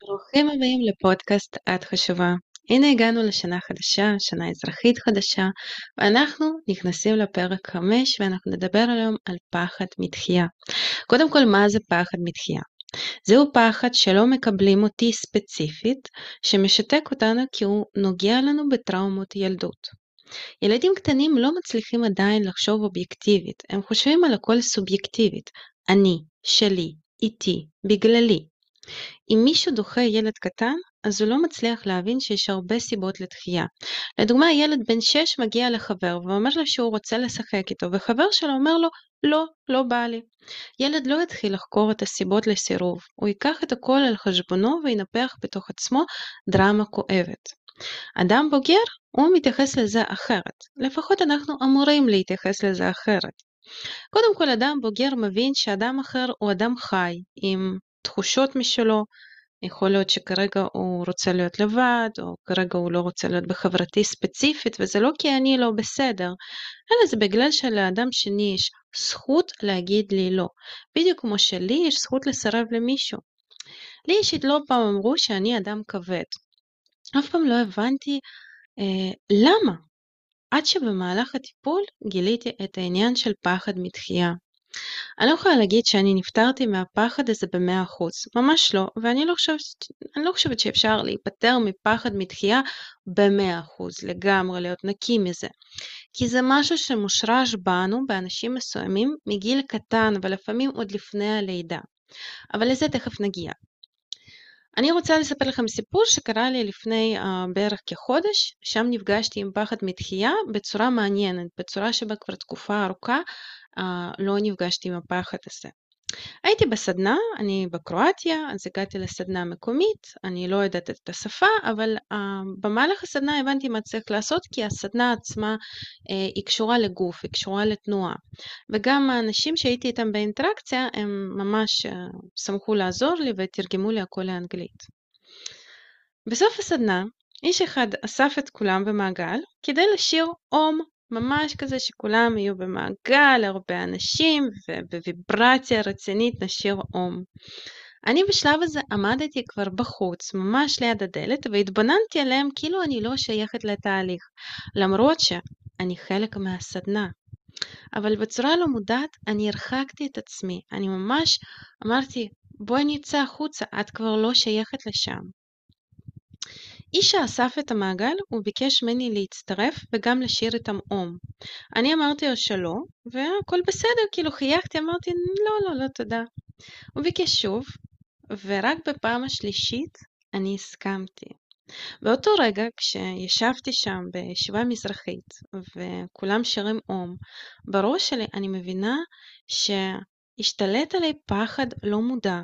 ברוכים הבאים לפודקאסט את חשובה. הנה הגענו לשנה חדשה, שנה אזרחית חדשה, ואנחנו נכנסים לפרק 5 ואנחנו נדבר היום על פחד מתחייה. קודם כל, מה זה פחד מתחייה? זהו פחד שלא מקבלים אותי ספציפית, שמשתק אותנו כי הוא נוגע לנו בטראומות ילדות. ילדים קטנים לא מצליחים עדיין לחשוב אובייקטיבית, הם חושבים על הכל סובייקטיבית, אני, שלי, איתי, בגללי. אם מישהו דוחה ילד קטן, אז הוא לא מצליח להבין שיש הרבה סיבות לדחייה. לדוגמה, ילד בן 6 מגיע לחבר ואומר לו שהוא רוצה לשחק איתו, וחבר שלו אומר לו, לא, לא בא לי. ילד לא יתחיל לחקור את הסיבות לסירוב, הוא ייקח את הכל על חשבונו וינפח בתוך עצמו דרמה כואבת. אדם בוגר, הוא מתייחס לזה אחרת. לפחות אנחנו אמורים להתייחס לזה אחרת. קודם כל, אדם בוגר מבין שאדם אחר הוא אדם חי, עם תחושות משלו, יכול להיות שכרגע הוא רוצה להיות לבד, או כרגע הוא לא רוצה להיות בחברתי ספציפית, וזה לא כי אני לא בסדר, אלא זה בגלל שלאדם שני יש זכות להגיד לי לא. בדיוק כמו שלי יש זכות לסרב למישהו. לי אישית לא פעם אמרו שאני אדם כבד. אף פעם לא הבנתי אה, למה. עד שבמהלך הטיפול גיליתי את העניין של פחד מתחייה. אני לא יכולה להגיד שאני נפטרתי מהפחד הזה במאה אחוז, ממש לא, ואני לא חושבת, לא חושבת שאפשר להיפטר מפחד מתחייה במאה אחוז, לגמרי להיות נקי מזה. כי זה משהו שמושרש בנו, באנשים מסוימים, מגיל קטן, ולפעמים עוד לפני הלידה. אבל לזה תכף נגיע. אני רוצה לספר לכם סיפור שקרה לי לפני uh, בערך כחודש, שם נפגשתי עם פחד מתחייה בצורה מעניינת, בצורה שבה כבר תקופה ארוכה לא נפגשתי עם הפחד הזה. הייתי בסדנה, אני בקרואטיה, אז הגעתי לסדנה מקומית, אני לא יודעת את השפה, אבל uh, במהלך הסדנה הבנתי מה צריך לעשות, כי הסדנה עצמה uh, היא קשורה לגוף, היא קשורה לתנועה. וגם האנשים שהייתי איתם באינטראקציה, הם ממש uh, שמחו לעזור לי ותרגמו לי הכל לאנגלית. בסוף הסדנה, איש אחד אסף את כולם במעגל כדי לשיר אום ממש כזה שכולם יהיו במעגל, הרבה אנשים, ובוויברציה רצינית נשאיר אום. אני בשלב הזה עמדתי כבר בחוץ, ממש ליד הדלת, והתבוננתי עליהם כאילו אני לא שייכת לתהליך, למרות שאני חלק מהסדנה. אבל בצורה לא מודעת אני הרחקתי את עצמי, אני ממש אמרתי, בואי נצא החוצה, את כבר לא שייכת לשם. איש שאסף את המעגל, הוא ביקש ממני להצטרף וגם לשיר איתם אום. אני אמרתי לו שלא, והכל בסדר, כאילו חייכתי, אמרתי לא, לא, לא, תודה. הוא ביקש שוב, ורק בפעם השלישית אני הסכמתי. באותו רגע, כשישבתי שם בישיבה מזרחית, וכולם שרים אום, בראש שלי אני מבינה שהשתלט עליי פחד לא מודע,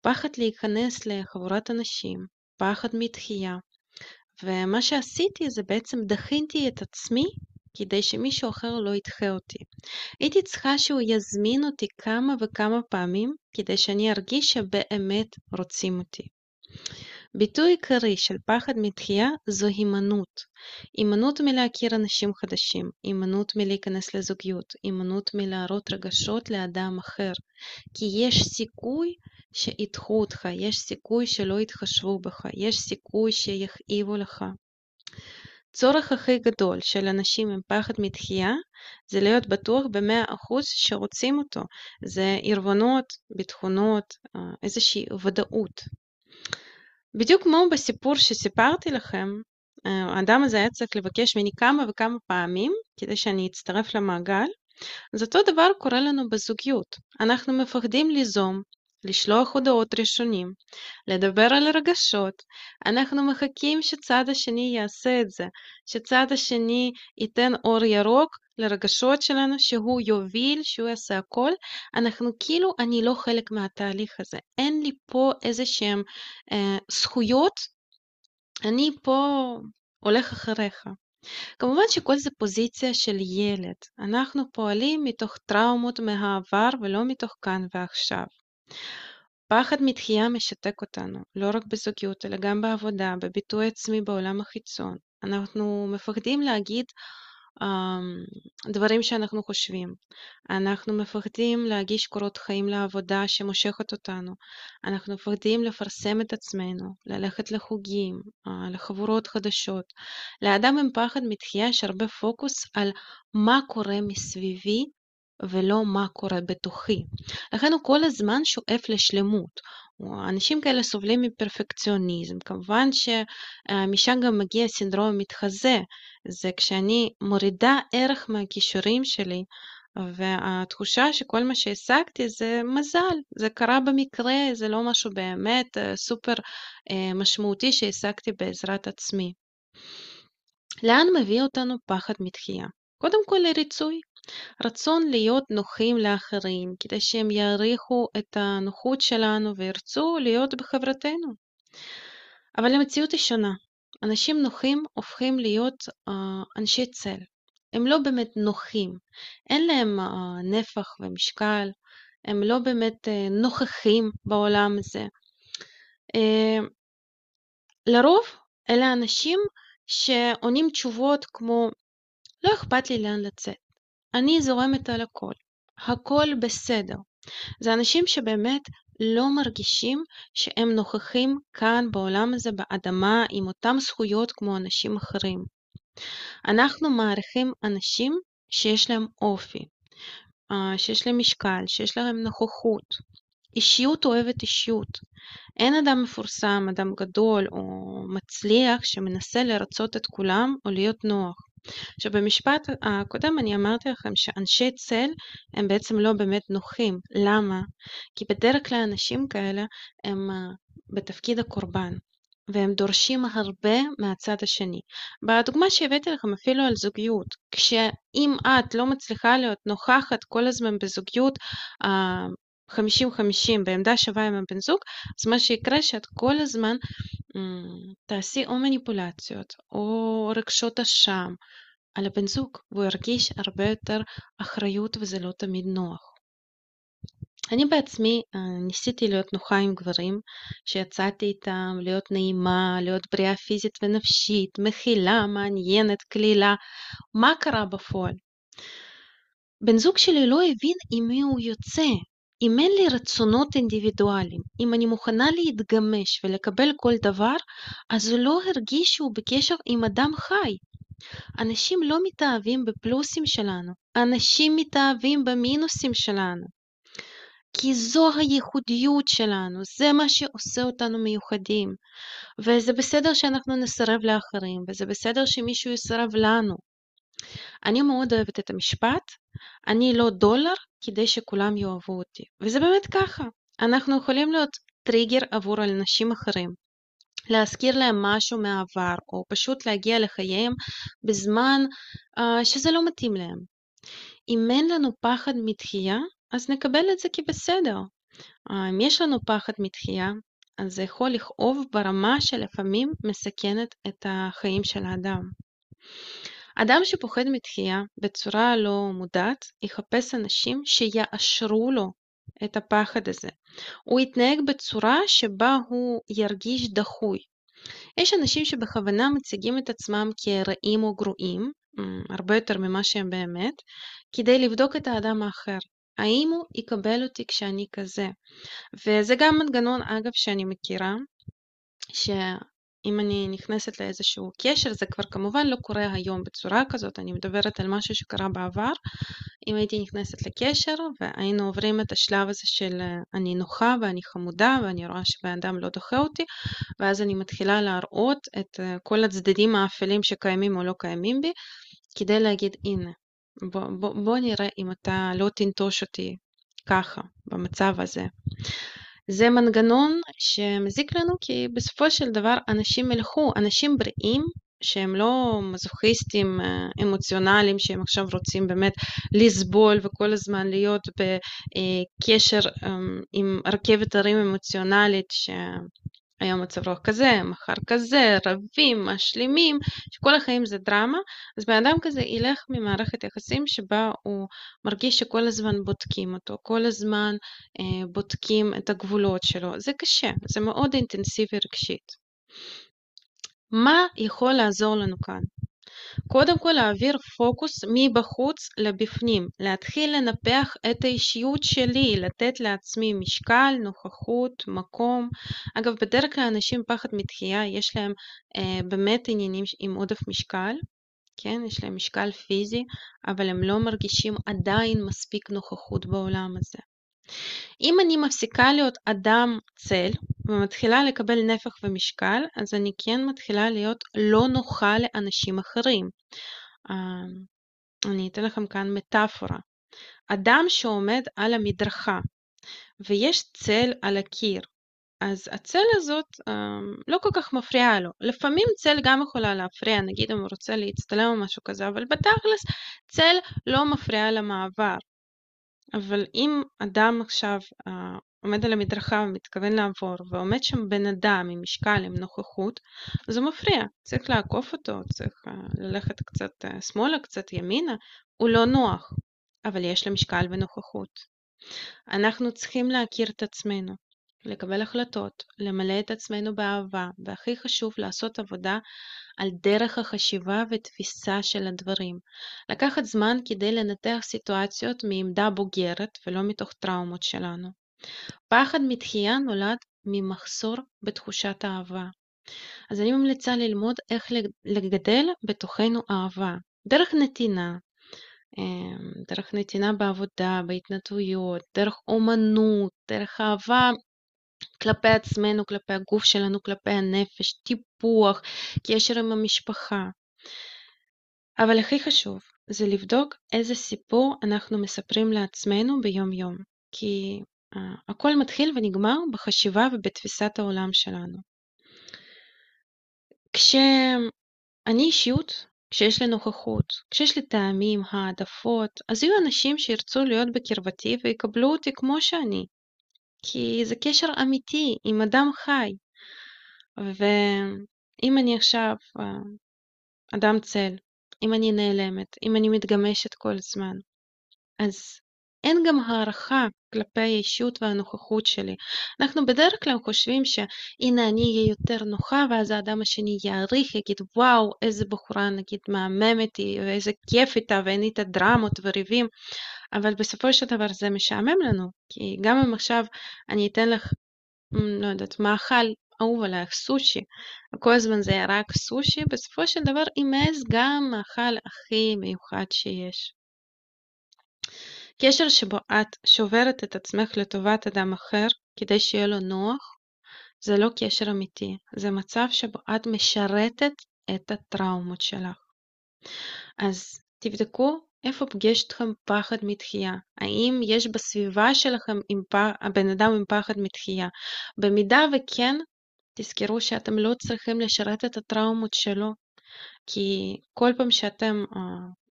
פחד להיכנס לחבורת אנשים, פחד מתחייה, ומה שעשיתי זה בעצם דחיתי את עצמי כדי שמישהו אחר לא ידחה אותי. הייתי צריכה שהוא יזמין אותי כמה וכמה פעמים כדי שאני ארגיש שבאמת רוצים אותי. ביטוי עיקרי של פחד מתחייה זו הימנעות. הימנעות מלהכיר אנשים חדשים, הימנעות מלהיכנס לזוגיות, הימנעות מלהראות רגשות לאדם אחר. כי יש סיכוי שידחו אותך, יש סיכוי שלא יתחשבו בך, יש סיכוי שיכאיבו לך. צורך הכי גדול של אנשים עם פחד מתחייה זה להיות בטוח במאה אחוז שרוצים אותו. זה ערבונות, ביטחונות, איזושהי ודאות. בדיוק כמו בסיפור שסיפרתי לכם, האדם הזה היה צריך לבקש ממני כמה וכמה פעמים כדי שאני אצטרף למעגל, אז אותו דבר קורה לנו בזוגיות. אנחנו מפחדים ליזום, לשלוח הודעות ראשונים, לדבר על רגשות, אנחנו מחכים שצד השני יעשה את זה, שצד השני ייתן אור ירוק לרגשות שלנו, שהוא יוביל, שהוא יעשה הכל, אנחנו כאילו, אני לא חלק מהתהליך הזה, אין לי פה איזה שהם אה, זכויות, אני פה הולך אחריך. כמובן שכל זה פוזיציה של ילד, אנחנו פועלים מתוך טראומות מהעבר ולא מתוך כאן ועכשיו. פחד מתחייה משתק אותנו, לא רק בזוגיות, אלא גם בעבודה, בביטוי עצמי בעולם החיצון. אנחנו מפחדים להגיד דברים שאנחנו חושבים. אנחנו מפחדים להגיש קורות חיים לעבודה שמושכת אותנו. אנחנו מפחדים לפרסם את עצמנו, ללכת לחוגים, לחבורות חדשות. לאדם עם פחד מתחייה יש הרבה פוקוס על מה קורה מסביבי ולא מה קורה בתוכי. לכן הוא כל הזמן שואף לשלמות. אנשים כאלה סובלים מפרפקציוניזם. כמובן שמשם גם מגיע סינדרום מתחזה. זה כשאני מורידה ערך מהכישורים שלי, והתחושה שכל מה שהשגתי זה מזל, זה קרה במקרה, זה לא משהו באמת סופר משמעותי שהשגתי בעזרת עצמי. לאן מביא אותנו פחד מתחייה? קודם כל לריצוי. רצון להיות נוחים לאחרים, כדי שהם יעריכו את הנוחות שלנו וירצו להיות בחברתנו. אבל המציאות היא שונה. אנשים נוחים הופכים להיות uh, אנשי צל. הם לא באמת נוחים, אין להם uh, נפח ומשקל, הם לא באמת uh, נוכחים בעולם הזה. Uh, לרוב אלה אנשים שעונים תשובות כמו לא אכפת לי לאן לצאת, אני זורמת על הכל, הכל בסדר. זה אנשים שבאמת לא מרגישים שהם נוכחים כאן בעולם הזה, באדמה, עם אותם זכויות כמו אנשים אחרים. אנחנו מעריכים אנשים שיש להם אופי, אה, שיש להם משקל, שיש להם נוכחות. אישיות אוהבת אישיות. אין אדם מפורסם, אדם גדול או מצליח שמנסה לרצות את כולם או להיות נוח. עכשיו במשפט הקודם אני אמרתי לכם שאנשי צל הם בעצם לא באמת נוחים. למה? כי בדרך כלל אנשים כאלה הם אה, בתפקיד הקורבן. והם דורשים הרבה מהצד השני. בדוגמה שהבאתי לכם אפילו על זוגיות, כשאם את לא מצליחה להיות נוכחת כל הזמן בזוגיות 50-50 אה, בעמדה שווה עם הבן זוג, אז מה שיקרה שאת כל הזמן תעשי או מניפולציות או רגשות אשם על הבן זוג, והוא ירגיש הרבה יותר אחריות וזה לא תמיד נוח. אני בעצמי ניסיתי להיות נוחה עם גברים שיצאתי איתם, להיות נעימה, להיות בריאה פיזית ונפשית, מכילה, מעניינת, קלילה. מה קרה בפועל? בן זוג שלי לא הבין עם מי הוא יוצא, אם אין לי רצונות אינדיבידואליים, אם אני מוכנה להתגמש ולקבל כל דבר, אז הוא לא הרגיש שהוא בקשר עם אדם חי. אנשים לא מתאהבים בפלוסים שלנו, אנשים מתאהבים במינוסים שלנו. כי זו הייחודיות שלנו, זה מה שעושה אותנו מיוחדים. וזה בסדר שאנחנו נסרב לאחרים, וזה בסדר שמישהו יסרב לנו. אני מאוד אוהבת את המשפט, אני לא דולר כדי שכולם יאהבו אותי. וזה באמת ככה. אנחנו יכולים להיות טריגר עבור אנשים אחרים. להזכיר להם משהו מהעבר, או פשוט להגיע לחייהם בזמן uh, שזה לא מתאים להם. אם אין לנו פחד מתחייה, אז נקבל את זה כבסדר. Uh, אם יש לנו פחד מתחייה, אז זה יכול לכאוב ברמה שלפעמים מסכנת את החיים של האדם. אדם שפוחד מתחייה בצורה לא מודעת, יחפש אנשים שיאשרו לו את הפחד הזה. הוא יתנהג בצורה שבה הוא ירגיש דחוי. יש אנשים שבכוונה מציגים את עצמם כרעים או גרועים, הרבה יותר ממה שהם באמת, כדי לבדוק את האדם האחר. האם הוא יקבל אותי כשאני כזה? וזה גם מנגנון, אגב, שאני מכירה, אם אני נכנסת לאיזשהו קשר, זה כבר כמובן לא קורה היום בצורה כזאת, אני מדברת על משהו שקרה בעבר. אם הייתי נכנסת לקשר והיינו עוברים את השלב הזה של אני נוחה ואני חמודה ואני רואה שבן אדם לא דוחה אותי, ואז אני מתחילה להראות את כל הצדדים האפלים שקיימים או לא קיימים בי, כדי להגיד הנה, בוא, בוא, בוא נראה אם אתה לא תנטוש אותי ככה, במצב הזה. זה מנגנון שמזיק לנו כי בסופו של דבר אנשים ילכו, אנשים בריאים שהם לא מזוכיסטים אמוציונליים שהם עכשיו רוצים באמת לסבול וכל הזמן להיות בקשר עם רכבת הרים אמוציונלית היום מצב רוח כזה, מחר כזה, רבים, משלימים, שכל החיים זה דרמה, אז בן אדם כזה ילך ממערכת יחסים שבה הוא מרגיש שכל הזמן בודקים אותו, כל הזמן אה, בודקים את הגבולות שלו. זה קשה, זה מאוד אינטנסיבי רגשית. מה יכול לעזור לנו כאן? קודם כל להעביר פוקוס מבחוץ לבפנים, להתחיל לנפח את האישיות שלי, לתת לעצמי משקל, נוכחות, מקום. אגב, בדרך כלל אנשים פחד מתחייה, יש להם אה, באמת עניינים עם עודף משקל, כן? יש להם משקל פיזי, אבל הם לא מרגישים עדיין מספיק נוכחות בעולם הזה. אם אני מפסיקה להיות אדם צל ומתחילה לקבל נפח ומשקל, אז אני כן מתחילה להיות לא נוחה לאנשים אחרים. אמ, אני אתן לכם כאן מטאפורה. אדם שעומד על המדרכה ויש צל על הקיר, אז הצל הזאת אמ, לא כל כך מפריעה לו. לפעמים צל גם יכולה להפריע, נגיד אם הוא רוצה להצטלם או משהו כזה, אבל בתכלס צל לא מפריע למעבר. אבל אם אדם עכשיו אה, עומד על המדרכה ומתכוון לעבור, ועומד שם בן אדם עם משקל, עם נוכחות, זה מפריע. צריך לעקוף אותו, צריך אה, ללכת קצת אה, שמאלה, קצת ימינה, הוא לא נוח, אבל יש לו משקל ונוכחות. אנחנו צריכים להכיר את עצמנו, לקבל החלטות, למלא את עצמנו באהבה, והכי חשוב לעשות עבודה על דרך החשיבה ותפיסה של הדברים. לקחת זמן כדי לנתח סיטואציות מעמדה בוגרת ולא מתוך טראומות שלנו. פחד מתחייה נולד ממחסור בתחושת אהבה. אז אני ממליצה ללמוד איך לגדל בתוכנו אהבה, דרך נתינה, אמ, דרך נתינה בעבודה, בהתנדבויות, דרך אומנות, דרך אהבה כלפי עצמנו, כלפי הגוף שלנו, כלפי הנפש, טיפוח, קשר עם המשפחה. אבל הכי חשוב זה לבדוק איזה סיפור אנחנו מספרים לעצמנו ביום יום, כי uh, הכל מתחיל ונגמר בחשיבה ובתפיסת העולם שלנו. כשאני אישיות, כשיש לי נוכחות, כשיש לי טעמים, העדפות, אז יהיו אנשים שירצו להיות בקרבתי ויקבלו אותי כמו שאני, כי זה קשר אמיתי עם אדם חי. ואם אני עכשיו אה, אדם צל, אם אני נעלמת, אם אני מתגמשת כל הזמן, אז אין גם הערכה כלפי האישות והנוכחות שלי. אנחנו בדרך כלל חושבים שהנה אני אהיה יותר נוחה ואז האדם השני יעריך, יגיד וואו איזה בחורה נגיד מהממת היא ואיזה כיף איתה ואין איתה דרמות וריבים, אבל בסופו של דבר זה משעמם לנו, כי גם אם עכשיו אני אתן לך, לא יודעת, מאכל אהוב עלייך, סושי, וכל הזמן זה רק סושי, בסופו של דבר אימץ גם מאכל הכי מיוחד שיש. קשר שבו את שוברת את עצמך לטובת אדם אחר כדי שיהיה לו נוח, זה לא קשר אמיתי, זה מצב שבו את משרתת את הטראומות שלך. אז תבדקו איפה פוגש אתכם פחד מתחייה? האם יש בסביבה שלכם עם פ... הבן אדם עם פחד מתחייה? במידה וכן, תזכרו שאתם לא צריכים לשרת את הטראומות שלו, כי כל פעם שאתם uh,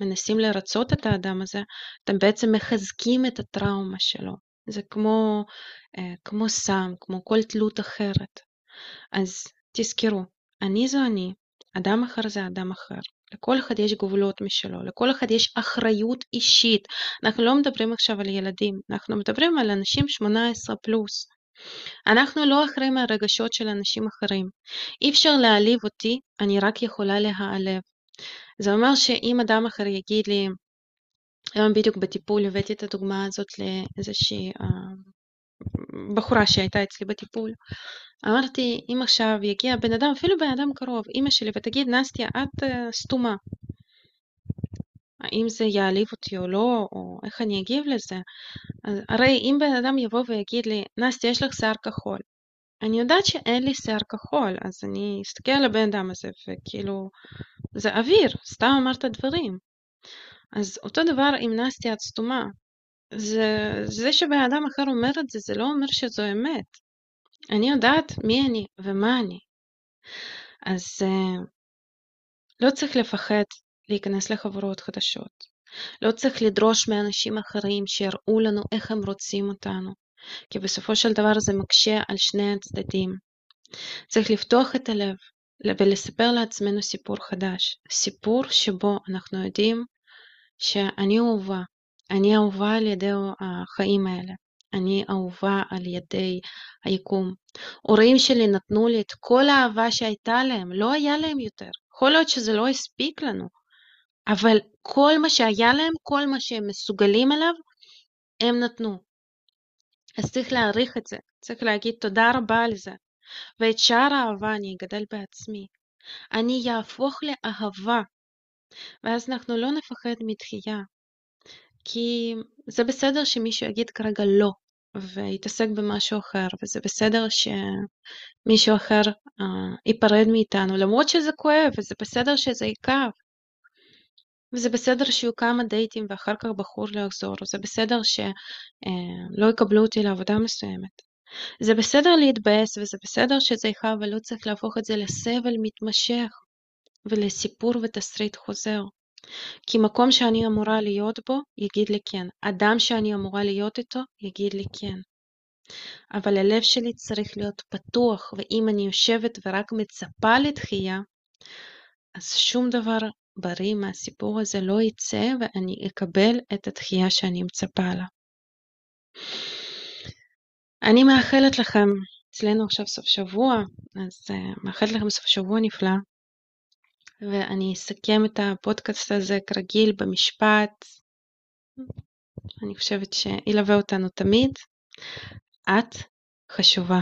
מנסים לרצות את האדם הזה, אתם בעצם מחזקים את הטראומה שלו. זה כמו, uh, כמו סם, כמו כל תלות אחרת. אז תזכרו, אני זו אני, אדם אחר זה אדם אחר. לכל אחד יש גבולות משלו, לכל אחד יש אחריות אישית. אנחנו לא מדברים עכשיו על ילדים, אנחנו מדברים על אנשים 18 פלוס. אנחנו לא אחראים מהרגשות של אנשים אחרים. אי אפשר להעליב אותי, אני רק יכולה להעלב. זה אומר שאם אדם אחר יגיד לי, היום בדיוק בטיפול הבאתי את הדוגמה הזאת לאיזושהי אה, בחורה שהייתה אצלי בטיפול. אמרתי, אם עכשיו יגיע בן אדם, אפילו בן אדם קרוב, אימא שלי, ותגיד, נסטיה, את uh, סתומה. האם זה יעליב אותי או לא, או איך אני אגיב לזה? אז, הרי אם בן אדם יבוא ויגיד לי, נסטיה, יש לך שיער כחול. אני יודעת שאין לי שיער כחול, אז אני אסתכל על הבן אדם הזה, וכאילו, זה אוויר, סתם אמרת דברים. אז אותו דבר עם נסטיה את סתומה. זה, זה שבן אדם אחר אומר את זה, זה לא אומר שזו אמת. אני יודעת מי אני ומה אני. אז uh, לא צריך לפחד להיכנס לחברות חדשות. לא צריך לדרוש מאנשים אחרים שיראו לנו איך הם רוצים אותנו, כי בסופו של דבר זה מקשה על שני הצדדים. צריך לפתוח את הלב ולספר לעצמנו סיפור חדש, סיפור שבו אנחנו יודעים שאני אהובה, אני אהובה על ידי החיים האלה. אני אהובה על ידי היקום. הורים שלי נתנו לי את כל האהבה שהייתה להם, לא היה להם יותר. יכול להיות שזה לא הספיק לנו, אבל כל מה שהיה להם, כל מה שהם מסוגלים אליו, הם נתנו. אז צריך להעריך את זה, צריך להגיד תודה רבה על זה. ואת שאר האהבה אני אגדל בעצמי. אני יהפוך לאהבה. ואז אנחנו לא נפחד מתחייה. כי זה בסדר שמישהו יגיד כרגע לא, ויתעסק במשהו אחר, וזה בסדר שמישהו אחר uh, ייפרד מאיתנו, למרות שזה כואב, וזה בסדר שזה יכאב. וזה בסדר שיהיו כמה דייטים ואחר כך בחור לא יחזור, זה בסדר שלא יקבלו אותי לעבודה מסוימת. זה בסדר להתבאס וזה בסדר שזה יכאב, אבל לא צריך להפוך את זה לסבל מתמשך ולסיפור ותסריט חוזר. כי מקום שאני אמורה להיות בו, יגיד לי כן. אדם שאני אמורה להיות איתו, יגיד לי כן. אבל הלב שלי צריך להיות פתוח, ואם אני יושבת ורק מצפה לתחייה, אז שום דבר בריא מהסיפור הזה לא יצא, ואני אקבל את התחייה שאני מצפה לה. אני מאחלת לכם, אצלנו עכשיו סוף שבוע, אז uh, מאחלת לכם סוף שבוע נפלא, ואני אסכם את הפודקאסט הזה כרגיל במשפט. אני חושבת שילווה אותנו תמיד. את חשובה.